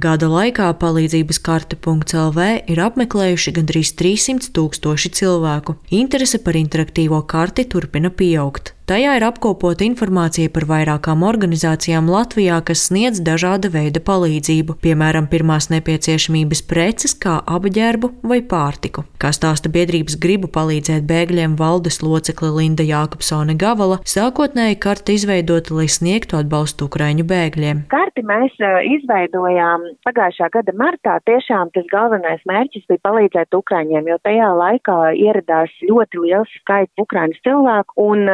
Gada laikā palīdzības karte.lv ir apmeklējuši gandrīz 300 tūkstoši cilvēku. Interese par interaktīvo karti turpina pieaugt. Tajā ir apkopota informācija par vairākām organizācijām Latvijā, kas sniedz dažāda veida palīdzību, piemēram, pirmās nepieciešamības preces, kā apģērbu vai pārtiku. Kā stāsta biedrības gribu palīdzēt bēgļiem valdes locekle Linda Jākapsone Gavala, sākotnēji karta izveidota, lai sniegtu atbalstu Ukraiņu bēgļiem. Karti mēs izveidojām pagājušā gada martā. Tiešām tas galvenais mērķis bija palīdzēt Ukraiņiem, jo tajā laikā ieradās ļoti liels skaits Ukraiņas cilvēku un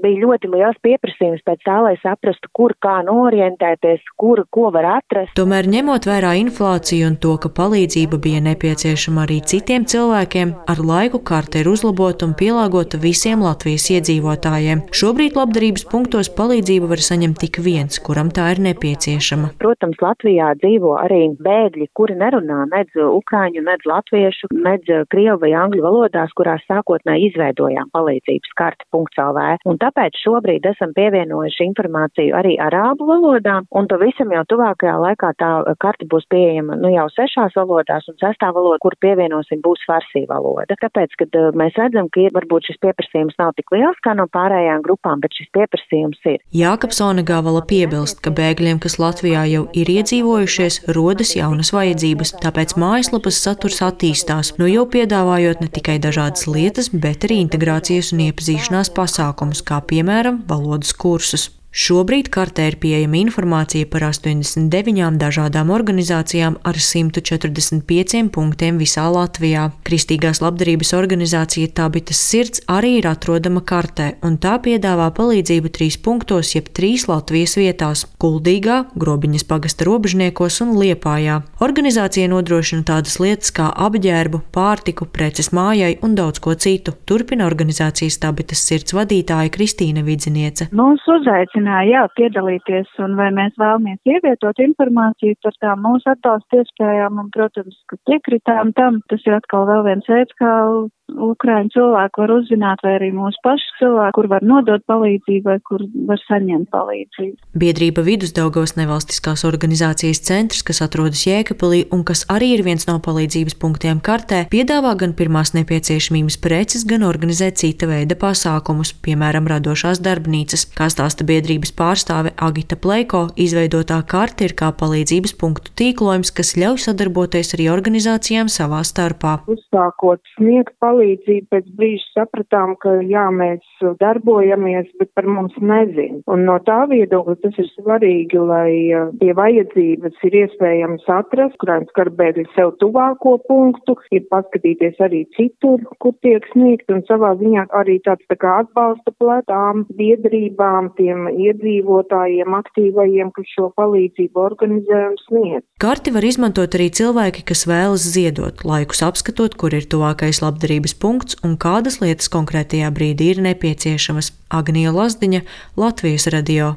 bija ļoti liels pieprasījums pēc tā, lai saprastu, kur kā norientēties, kur ko var atrast. Tomēr ņemot vērā inflāciju un to, ka palīdzība bija nepieciešama arī citiem cilvēkiem, ar laiku karte ir uzlabota un pielāgota visiem Latvijas iedzīvotājiem. Šobrīd labdarības punktos palīdzību var saņemt tik viens, kuram tā ir nepieciešama. Protams, Latvijā dzīvo arī bēgļi, kuri nerunā nedz ukraiņu, nedz latviešu, nedz krievu vai angļu valodās, kurās sākotnēji izveidojām palīdzības karti.lv. Un un tāpēc šobrīd esam pievienojuši informāciju arī arābu valodā, un pavisam jau tuvākajā laikā tā karta būs pieejama nu jau sešās valodās, un sestā valoda, kur pievienosim, būs farsī valoda. Tāpēc, kad uh, mēs redzam, ka varbūt šis pieprasījums nav tik liels kā no pārējām grupām, bet šis pieprasījums ir. Jākapsone Gāvala piebilst, ka bēgļiem, kas Latvijā jau ir iedzīvojušies, rodas jaunas vajadzības, tāpēc mājaslapas saturs attīstās, nu jau piedāvājot ne tikai dažādas lietas, bet arī integrācijas un iepazīšanās pasākumus, kā piemēram valodas kursus. Šobrīd kartē ir pieejama informācija par 89 dažādām organizācijām ar 145 punktiem visā Latvijā. Kristīgās labdarības organizācija Tabitas sirds arī ir atrodama kartē, un tā piedāvā palīdzību trīs punktos, jeb trīs Latvijas vietās - Kuldīgā, Grobiņas pagasta robežniekos un Liepājā. Organizācija nodrošina tādas lietas kā apģērbu, pārtiku, preces mājai un daudz ko citu. Turpina organizācijas Tabitas sirds vadītāja Kristīna Vidziniece. Mūsu uzaicināja aicināja jā, piedalīties un vai mēs vēlamies ievietot informāciju par tām mūsu atbalsta iespējām un, protams, ka piekritām tam. Tas ir atkal vēl viens veids, kā Ukraiņu cilvēku var uzzināt, vai arī mūsu pašu cilvēku, kur var nodot palīdzību vai kur var saņemt palīdzību. Biedrība Vidusdaugos nevalstiskās organizācijas centrs, kas atrodas Jēkabelī un kas arī ir viens no palīdzības punktiem kartē, piedāvā gan pirmās nepieciešamības preces, gan organizē cita veida pasākumus, piemēram, radošās darbnīcas. Kā stāsta biedrības pārstāve Agita Pleiko, izveidotā karte ir kā palīdzības punktu tīklojums, kas ļauj sadarboties arī organizācijām savā starpā. Uzsākot sniegt palīdzību, palīdzību pēc brīža sapratām, ka jā, mēs darbojamies, bet par mums nezin. Un no tā viedokļa tas ir svarīgi, lai pie vajadzības ir iespējams atrast, kurām skar bēgļi sev tuvāko punktu, ir paskatīties arī citur, kur tiek sniegt, un savā ziņā arī tāds tā kā atbalsta platām biedrībām, tiem iedzīvotājiem, aktīvajiem, kas šo palīdzību organizē un sniedz. Karti var izmantot arī cilvēki, kas vēlas ziedot, laikus apskatot, kur ir tuvākais labdarības darbības punkts un kādas lietas konkrētajā brīdī ir nepieciešamas. Agnija Lazdiņa, Latvijas radio.